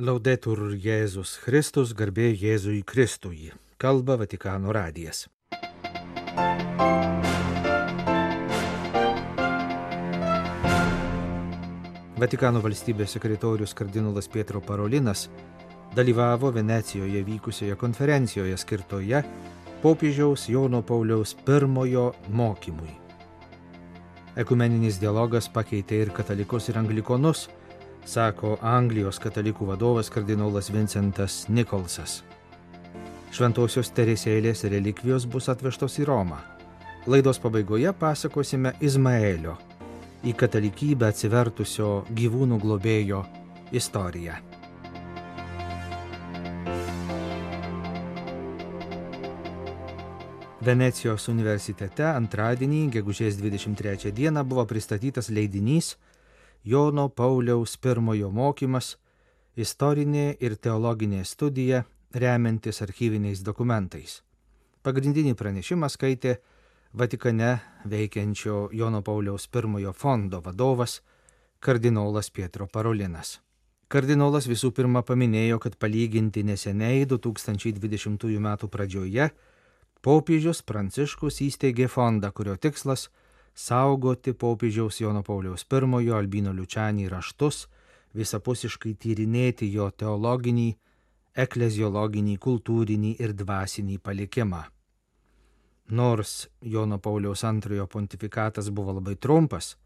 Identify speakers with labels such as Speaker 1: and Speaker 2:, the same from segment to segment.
Speaker 1: Laudetur Jėzus Kristus, garbė Jėzui Kristui. Kalba Vatikano radijas. Vatikano valstybės sekretorius kardinolas Pietro Parolinas dalyvavo Venecijoje vykusioje konferencijoje skirtoje popiežiaus Jono Pauliaus pirmojo mokymui. Ekumeninis dialogas pakeitė ir katalikus, ir anglikonus, sako Anglijos katalikų vadovas kardinolas Vincentas Nikolsas. Šventosios Teresėlės relikvijos bus atvežtos į Romą. Laidos pabaigoje pasakosime Izmaelio, į katalikybę atsivertusio gyvūnų globėjo istoriją. Venecijos universitete antradienį, gegužės 23 dieną, buvo pristatytas leidinys Jono Pauliaus pirmojo mokymas - istorinė ir teologinė studija remiantis archyviniais dokumentais. Pagrindinį pranešimą skaitė Vatikane veikiančio Jono Pauliaus pirmojo fondo vadovas kardinolas Pietro Parolinas. Kardinolas visų pirma paminėjo, kad palyginti neseniai 2020 m. pradžioje popiežius Pranciškus įsteigė fondą, kurio tikslas saugoti popiežiaus Jono Pauliaus I Albino Liučianį raštus, visapusiškai tyrinėti jo teologinį, ekleziologinį, kultūrinį ir dvasinį palikimą. Nors Jono Pauliaus antrojo pontifikatas buvo labai trumpas,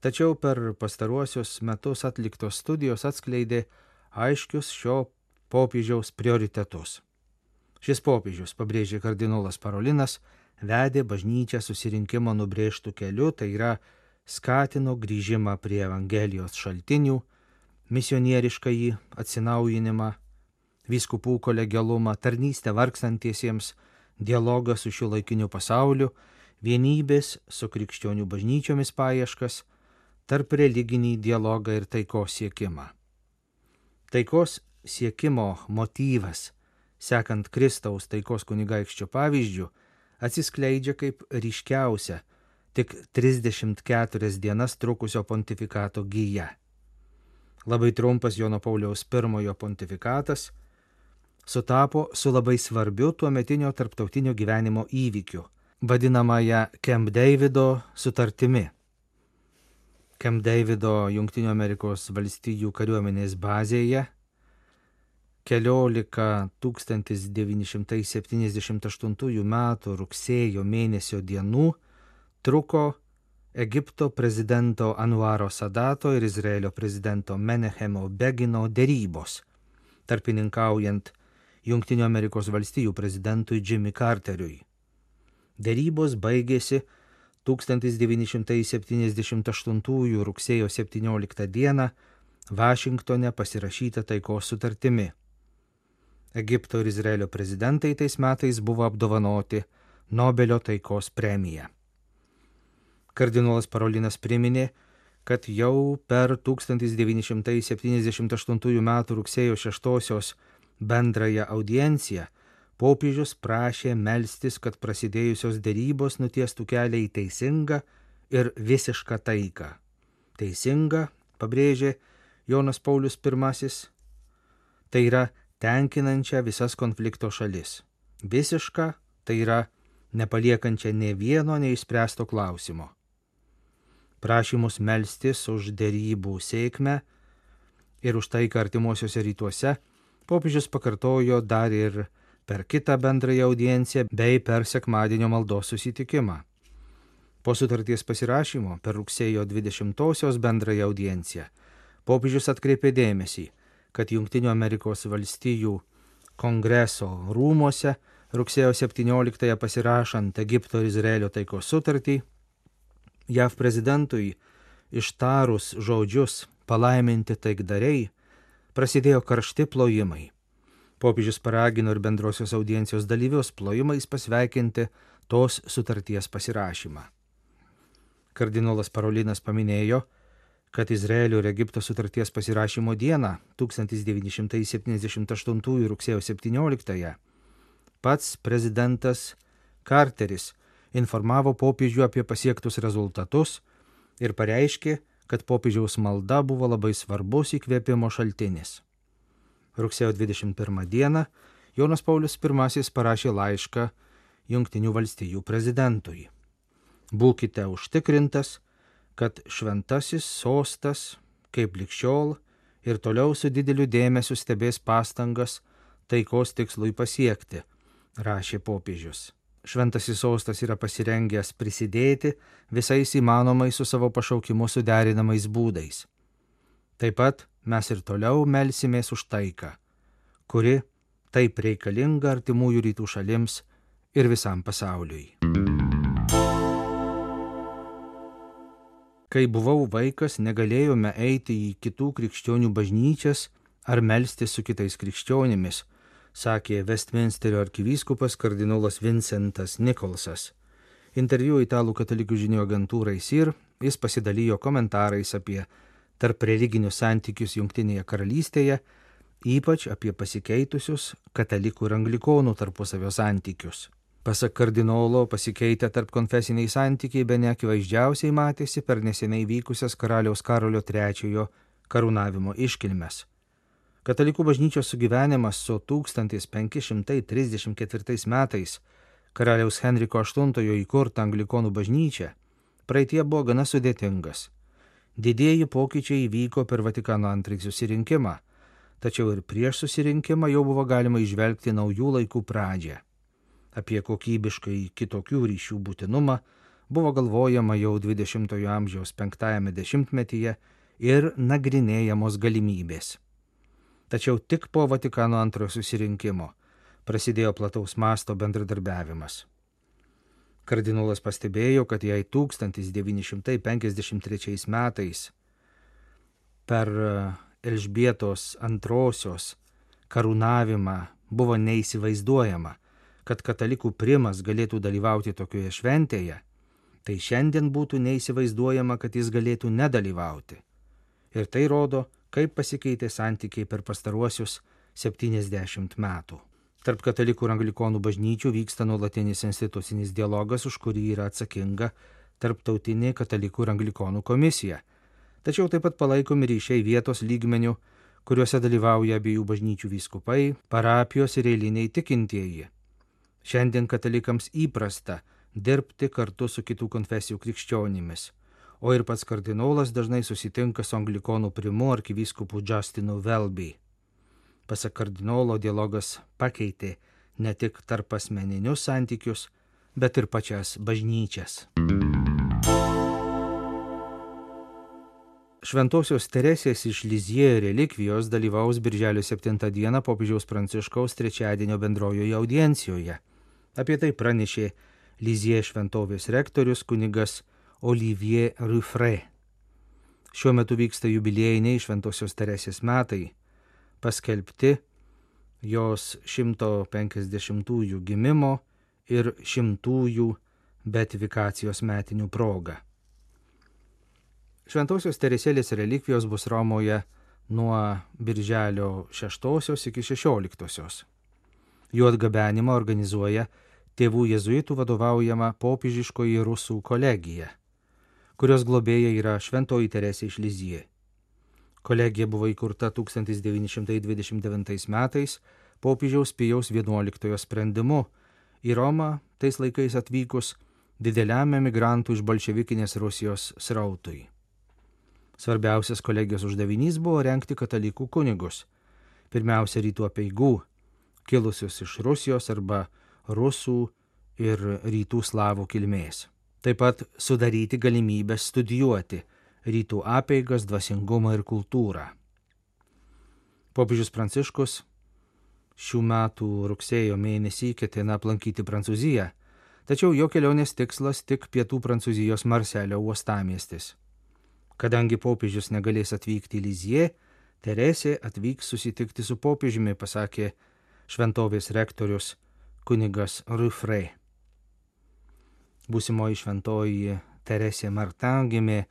Speaker 1: tačiau per pastaruosius metus atliktos studijos atskleidė aiškius šio popiežiaus prioritetus. Šis popiežius, pabrėžė kardinolas Parolinas, vedė bažnyčią susirinkimo nubrėžtų keliu, tai yra skatino grįžimą prie Evangelijos šaltinių, misionieriškąjį atsinaujinimą, vyskupų kolegialumą, tarnystę vargstantiesiems, dialogą su šiuo laikiniu pasauliu, vienybės su krikščionių bažnyčiomis paieškas, tarp religinį dialogą ir taikos siekimą. Taikos siekimo motyvas, sekant Kristaus taikos kunigaikščio pavyzdžių, atsiskleidžia kaip ryškiausia tik 34 dienas trukusio pontifikato gyja. Labai trumpas Jono Pauliaus pirmojo pontifikatas sutapo su labai svarbiu tuo metinio tarptautinio gyvenimo įvykiu, vadinamąją Camp Davido sutartimi. Camp Davido Junktinių Amerikos valstijų kariuomenės bazėje keliolika 1978 m. rugsėjo mėnesio dienų truko Egipto prezidento Anuaro Sadato ir Izraelio prezidento Menehemo Begino dėrybos, tarpininkaujant Junktinių Amerikos valstijų prezidentui Jimmy Carteriui. Dėrybos baigėsi 1978 rugsėjo 17 dieną Vašingtone pasirašyta taikos sutartimi. Egipto ir Izraelio prezidentai tais metais buvo apdovanoti Nobelio taikos premija. Kardinolas Parolinas priminė, kad jau per 1978 m. rugsėjo 6 bendrąją audienciją popiežius prašė melstis, kad prasidėjusios dėrybos nutiestų kelią į teisingą ir visišką taiką. Teisinga, pabrėžė Jonas Paulius I, tai yra tenkinančią visas konflikto šalis. Visiška tai yra nepaliekančia ne vieno neišspręsto klausimo. Prašymus melstis už dėrybų sėkmę ir už taiką artimuosiuose rytuose popiežius pakartojo dar ir per kitą bendrąją audienciją bei per sekmadienio maldos susitikimą. Po sutarties pasirašymo per rugsėjo 20-osios bendrąją audienciją popiežius atkreipė dėmesį, kad Junktinių Amerikos valstijų kongreso rūmose rugsėjo 17-ąją pasirašant Egipto ir Izraelio taikos sutartį, JAV prezidentui ištarus žodžius palaiminti taikdariai, prasidėjo karšti plojimai. Popiežius paragino ir bendrosios audiencijos dalyvius plojimais pasveikinti tos sutarties pasirašymą. Kardinolas Parolinas paminėjo, kad Izraelio ir Egipto sutarties pasirašymo dieną 1978 rugsėjo 17 pats prezidentas Carteris informavo popiežių apie pasiektus rezultatus ir pareiškė, kad popiežiaus malda buvo labai svarbus įkvėpimo šaltinis. rugsėjo 21 dieną Jonas Paulius I parašė laišką Junktinių valstijų prezidentui. Būkite užtikrintas, kad šventasis sostas, kaip likščiol, ir toliau su dideliu dėmesiu stebės pastangas taikos tikslui pasiekti, rašė popiežius. Šventasis sostas yra pasirengęs prisidėti visais įmanomais su savo pašaukimu suderinamais būdais. Taip pat mes ir toliau melsimės už taiką, kuri taip reikalinga artimųjų rytų šalims ir visam pasauliui. Kai buvau vaikas, negalėjome eiti į kitų krikščionių bažnyčias ar melstis su kitais krikščionimis, sakė Westminsterio arkivyskupas kardinolas Vincentas Nikolsas. Interviu italų katalikų žinių agentūrai SIR jis pasidalijo komentarais apie tarp religinius santykius Junktinėje karalystėje, ypač apie pasikeitusius katalikų ir anglikonų tarpusavio santykius. Pasak kardinolo, pasikeitę tarp konfesiniai santykiai be neakivaizdžiausiai matėsi per neseniai vykusias karaliaus Karolio III karūnavimo iškilmes. Katalikų bažnyčios sugyvenimas su 1534 metais karaliaus Henriko VIII įkurta anglikonų bažnyčia praeitie buvo gana sudėtingas. Didieji pokyčiai įvyko per Vatikano antrąjį susirinkimą, tačiau ir prieš susirinkimą jau buvo galima išvelgti naujų laikų pradžią apie kokybiškai kitokių ryšių būtinumą buvo galvojama jau 20-ojo amžiaus penktajame dešimtmetyje ir nagrinėjamos galimybės. Tačiau tik po Vatikano antrojo susirinkimo prasidėjo plataus masto bendradarbiavimas. Kardinolas pastebėjo, kad jei 1953 metais per Elžbietos antrosios karūnavimą buvo neįsivaizduojama, kad katalikų primas galėtų dalyvauti tokioje šventėje, tai šiandien būtų neįsivaizduojama, kad jis galėtų nedalyvauti. Ir tai rodo, kaip pasikeitė santykiai per pastaruosius 70 metų. Tarp katalikų ir anglikonų bažnyčių vyksta nuolatinis institucinis dialogas, už kurį yra atsakinga Tarptautinė katalikų ir anglikonų komisija. Tačiau taip pat palaikomi ryšiai vietos lygmenių, kuriuose dalyvauja abiejų bažnyčių vyskupai, parapijos ir eiliniai tikintieji. Šiandien katalikams įprasta dirbti kartu su kitų konfesijų krikščionimis, o ir pats kardinolas dažnai susitinka su anglikonų primu arkivyskupu Justinu Velby. Pasak kardinolo dialogas pakeitė ne tik tarp asmeninius santykius, bet ir pačias bažnyčias. Šventojios Teresės iš Lizie relikvijos dalyvaus Birželio 7 dieną popiežiaus Pranciškaus trečiadienio bendrojoje audiencijoje. Apie tai pranešė Lizie šventovės rektorius kunigas Olivier Ruffre. Šiuo metu vyksta jubiliejiniai Šventosios Teresės metai, paskelbti jos 150-ųjų gimimo ir 100-ųjų beatifikacijos metinių proga. Šventosios Teresėlės relikvijos bus Romoje nuo birželio 6 iki 16. Jų atgabenimą organizuoja tėvų jezuitų vadovaujama popiežiškoji rusų kolegija, kurios globėja yra Šventoji Teresė iš Lizie. Kolegija buvo įkurta 1929 metais popiežiaus Pijaus XI sprendimu į Romą tais laikais atvykus dideliam emigrantų iš bolševikinės Rusijos srautui. Svarbiausias kolegijos uždavinys buvo renkti katalikų kunigus, pirmiausia rytų apieigų, kilusius iš Rusijos arba rusų ir rytų slavų kilmės. Taip pat sudaryti galimybę studijuoti rytų apeigas, dvasingumą ir kultūrą. Popiežius Pranciškus šių metų rugsėjo mėnesį ketina aplankyti Prancūziją, tačiau jo kelionės tikslas tik pietų Prancūzijos Marselio uostamiestis. Kadangi popiežius negalės atvykti į Lizie, Teresė atvyks susitikti su popiežiumi, pasakė šventovės rektorius kunigas Rufrei. Būsimoji šventoji Teresė Martin gimė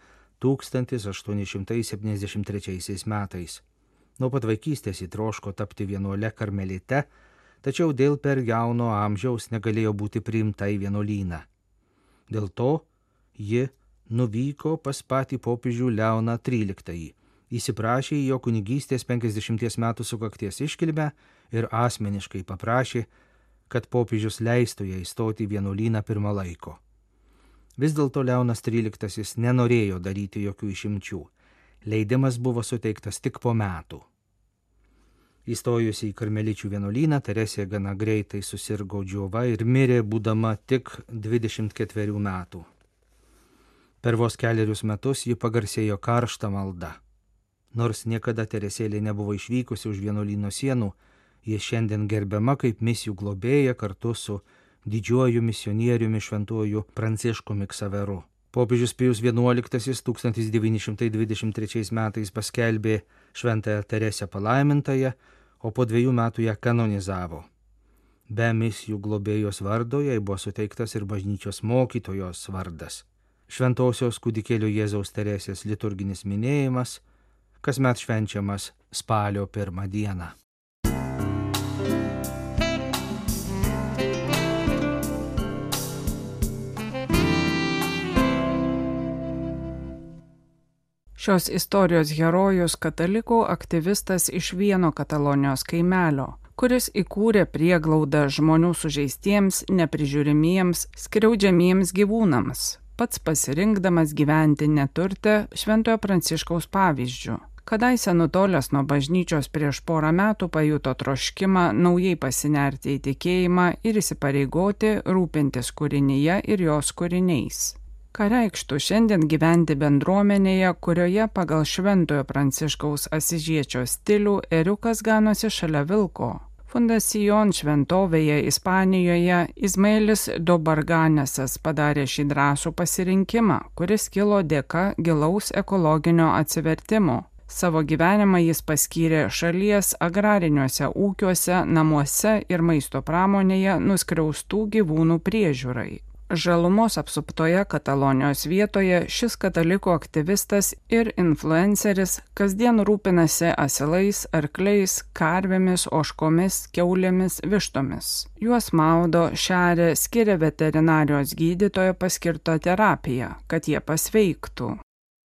Speaker 1: 1873 metais. Nuo pat vaikystės įtroško tapti vienuole karmelite, tačiau dėl per jauno amžiaus negalėjo būti priimta į vienuolyną. Dėl to ji nuvyko pas patį popiežių Leoną XIII įsiprašė į jo kunigystės 50 metų sukakties iškilmę ir asmeniškai paprašė, kad popiežius leistų ją įstoti vienuolyną pirmą laiko. Vis dėlto Leonas XIII nenorėjo daryti jokių išimčių. Leidimas buvo suteiktas tik po metų. Įstojusi į karmeličių vienuolyną, Teresė gana greitai susirgo džiova ir mirė būdama tik 24 metų. Per vos keliarius metus ji pagarsėjo karštą maldą. Nors niekada Teresėlė nebuvo išvykusi už vienuolyno sienų, jie šiandien gerbiama kaip misijų globėja kartu su didžiuoju misionieriumi šventuoju Pranciškumi Ksaveru. Popiežius Pijus XI 1923 metais paskelbė šventąją Teresę palaimintąją, o po dviejų metų ją kanonizavo. Be misijų globėjos vardo jai buvo suteiktas ir bažnyčios mokytojos vardas. Šventosios kūdikėlio Jėzaus Teresės liturginis minėjimas kasmet švenčiamas spalio pirmą dieną.
Speaker 2: Šios istorijos herojus katalikų aktyvistas iš vieno Katalonijos kaimelio, kuris įkūrė prieglaudą žmonių sužeistiems, neprižiūrimiems, skriaudžiamiems gyvūnams, pats pasirinkdamas gyventi neturtę Šventojo Pranciškaus pavyzdžių. Kadaise nutolęs nuo bažnyčios prieš porą metų pajuto troškimą naujai pasinerti į tikėjimą ir įsipareigoti rūpintis kūrinyje ir jos kūriniais. Ką reikštų šiandien gyventi bendruomenėje, kurioje pagal Šventojo Pranciškaus asižiečio stilių eriukas ganosi šalia vilko. Fundacijon šventovėje Ispanijoje Izmailis Dobarganesas padarė šį drąsų pasirinkimą, kuris kilo dėka gilaus ekologinio atsivertimo Savo gyvenimą jis paskyrė šalies agrariniuose ūkiuose, namuose ir maisto pramonėje nuskriaustų gyvūnų priežiūrai. Žalumos apsuptoje Katalonijos vietoje šis katalikų aktyvistas ir influenceris kasdien rūpinasi asilais, arkliais, karvėmis, oškomis, keulėmis, vištomis. Juos maudo, šeria, skiria veterinarijos gydytojo paskirto terapiją, kad jie pasveiktų.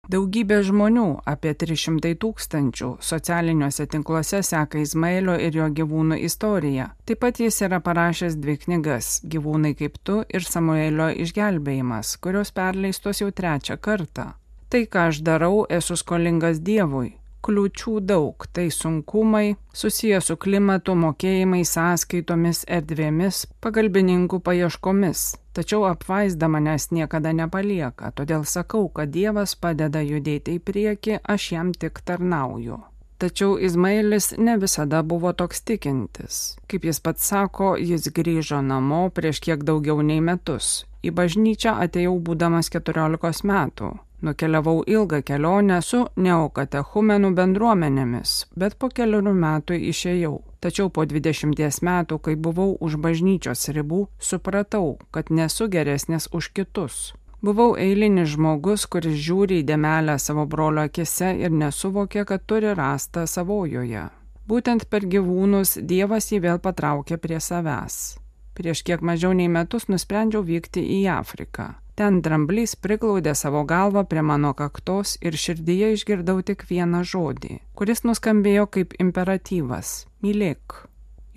Speaker 2: Daugybė žmonių, apie 300 tūkstančių, socialiniuose tinkluose seka Izmaelio ir jo gyvūnų istoriją. Taip pat jis yra parašęs dvi knygas - Gyvūnai kaip tu ir Samuelio išgelbėjimas, kurios perleistos jau trečią kartą. Tai, ką aš darau, esu skolingas Dievui. Kliūčių daug, tai sunkumai susiję su klimatu, mokėjimais, sąskaitomis, erdvėmis, pagalbininkų paieškomis Tačiau apvaizda manęs niekada nepalieka, todėl sakau, kad Dievas padeda judėti į priekį, aš jam tik tarnauju. Tačiau Izmaelis ne visada buvo toks tikintis. Kaip jis pats sako, jis grįžo namo prieš kiek daugiau nei metus. Į bažnyčią atėjau būdamas 14 metų. Nukeliavau ilgą kelionę su neokatechumenų bendruomenėmis, bet po kelių metų išėjau. Tačiau po 20 metų, kai buvau už bažnyčios ribų, supratau, kad nesu geresnis už kitus. Buvau eilinis žmogus, kuris žiūri į demelę savo brolio akise ir nesuvokė, kad turi rastą savojoje. Būtent per gyvūnus Dievas jį vėl patraukė prie savęs. Prieš kiek mažiau nei metus nusprendžiau vykti į Afriką. Ten dramblys priglaudė savo galvą prie mano kaktos ir širdyje išgirdau tik vieną žodį, kuris nuskambėjo kaip imperatyvas - mylėk.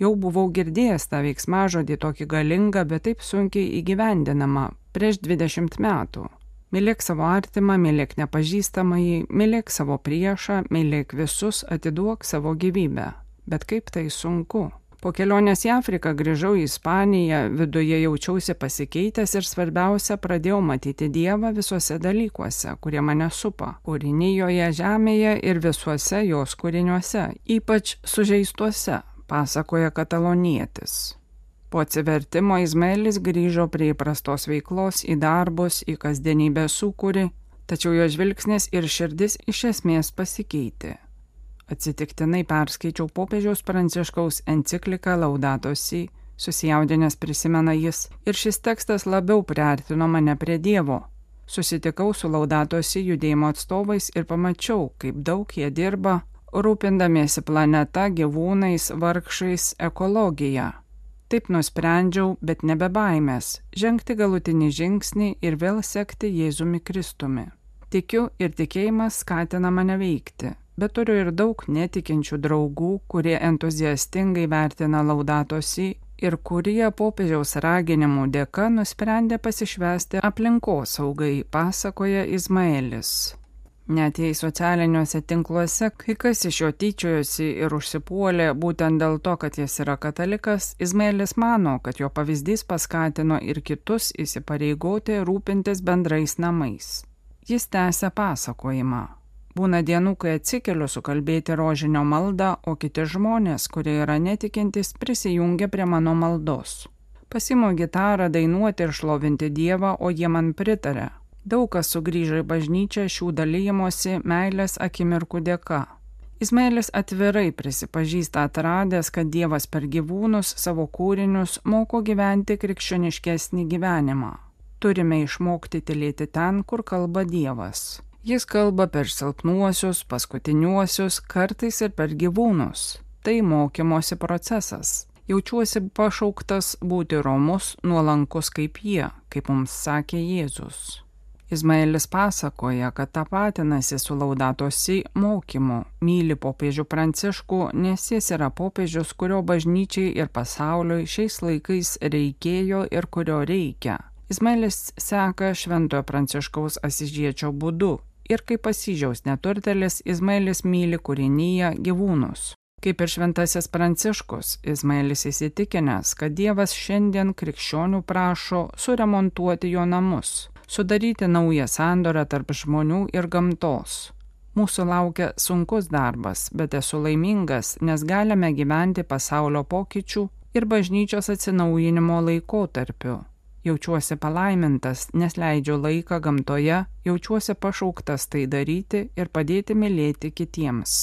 Speaker 2: Jau buvau girdėjęs tą veiksmažodį tokį galingą, bet taip sunkiai įgyvendinamą prieš 20 metų. Mylėk savo artimą, mylėk nepažįstamąjį, mylėk savo priešą, mylėk visus, atiduok savo gyvybę. Bet kaip tai sunku. Po kelionės į Afriką grįžau į Ispaniją, viduje jaučiausi pasikeitęs ir svarbiausia, pradėjau matyti Dievą visuose dalykuose, kurie mane supa - kūrinyjoje, žemėje ir visuose jos kūriniuose, ypač sužeistuose, pasakoja katalonietis. Po atsivertimo Izmaelis grįžo prie įprastos veiklos į darbus, į kasdienybę sukūrį, tačiau jo žvilgsnis ir širdis iš esmės pasikeitė. Atsitiktinai perskaičiau popiežiaus pranciškaus encikliką Laudatosi, susijaudinęs prisimena jis, ir šis tekstas labiau priartino mane prie Dievo. Susitikau su Laudatosi judėjimo atstovais ir pamačiau, kaip daug jie dirba, rūpindamiesi planeta, gyvūnais, vargšais, ekologija. Taip nusprendžiau, bet nebe baimės, žengti galutinį žingsnį ir vėl sekti Jėzumi Kristumi. Tikiu ir tikėjimas skatina mane veikti bet turiu ir daug netikinčių draugų, kurie entuziastingai vertina laudatosi ir kurie popiežiaus raginimų dėka nusprendė pasišvesti aplinkosaugai, pasakoja Izmaelis. Net jei socialiniuose tinkluose kai kas iš jo tyčiojosi ir užsipuolė būtent dėl to, kad jis yra katalikas, Izmaelis mano, kad jo pavyzdys paskatino ir kitus įsipareigoti rūpintis bendrais namais. Jis tęsia pasakojimą. Būna dienų, kai atsikeliu sukalbėti rožinio maldą, o kiti žmonės, kurie yra netikintis, prisijungia prie mano maldos. Pasimu gitarą dainuoti ir šlovinti Dievą, o jie man pritarė, Daug kas sugrįžo į bažnyčią šių dalymosi meilės akimirkų dėka. Izmaelis atvirai prisipažįsta atradęs, kad Dievas per gyvūnus savo kūrinius moko gyventi krikščioniškesnį gyvenimą. Turime išmokti tylėti ten, kur kalba Dievas. Jis kalba per silpnuosius, paskutiniuosius, kartais ir per gyvūnus. Tai mokymosi procesas. Jaučiuosi pašauktas būti romus, nuolankus kaip jie, kaip mums sakė Jėzus. Izmaelis pasakoja, kad tapatinasi su laudatosi mokymu, myli popiežių pranciškų, nes jis yra popiežius, kurio bažnyčiai ir pasauliui šiais laikais reikėjo ir kurio reikia. Izmaelis seka šventojo pranciškaus asižiečio būdu ir kaip pasižiaus neturtelis, Izmaelis myli kūrinyje gyvūnus. Kaip ir šventasis pranciškus, Izmaelis įsitikinęs, kad Dievas šiandien krikščionių prašo suremontuoti jo namus sudaryti naują sandorą tarp žmonių ir gamtos. Mūsų laukia sunkus darbas, bet esu laimingas, nes galime gyventi pasaulio pokyčių ir bažnyčios atsinaujinimo laikotarpiu. Jaučiuosi palaimintas, nes leidžiu laiką gamtoje, jaučiuosi pašauktas tai daryti ir padėti mylėti kitiems.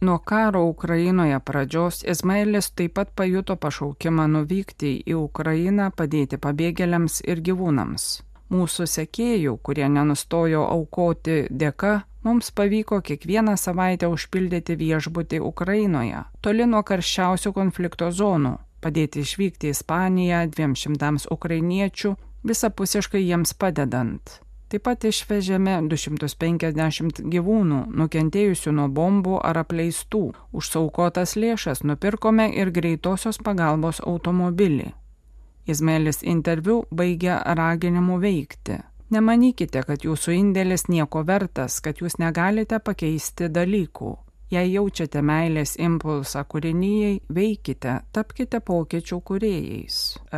Speaker 2: Nuo karo Ukrainoje pradžios Izmaelis taip pat pajuto pašaukimą nuvykti į Ukrainą padėti pabėgėliams ir gyvūnams. Mūsų sekėjų, kurie nenustojo aukoti dėka, mums pavyko kiekvieną savaitę užpildyti viešbutį Ukrainoje, toli nuo karščiausių konflikto zonų, padėti išvykti į Ispaniją dviem šimtams ukrainiečių, visapusiškai jiems padedant. Taip pat išvežėme 250 gyvūnų, nukentėjusių nuo bombų ar apleistų. Už saukotas lėšas nupirkome ir greitosios pagalbos automobilį. Izmaelis interviu baigia raginimu veikti. Nemanykite, kad jūsų indėlis nieko vertas, kad jūs negalite pakeisti dalykų. Jei jaučiate meilės impulsą kūrinyjei, veikite, tapkite pokyčių kūrėjais,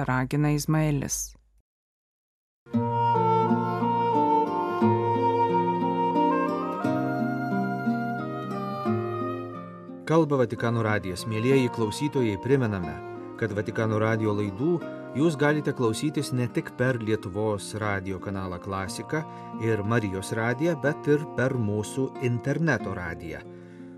Speaker 2: ragina Izmaelis.
Speaker 1: Kalba Vatikano radijas, mėlyjeji klausytojai, primename, kad Vatikano radio laidų jūs galite klausytis ne tik per Lietuvos radio kanalą Klasika ir Marijos radiją, bet ir per mūsų interneto radiją,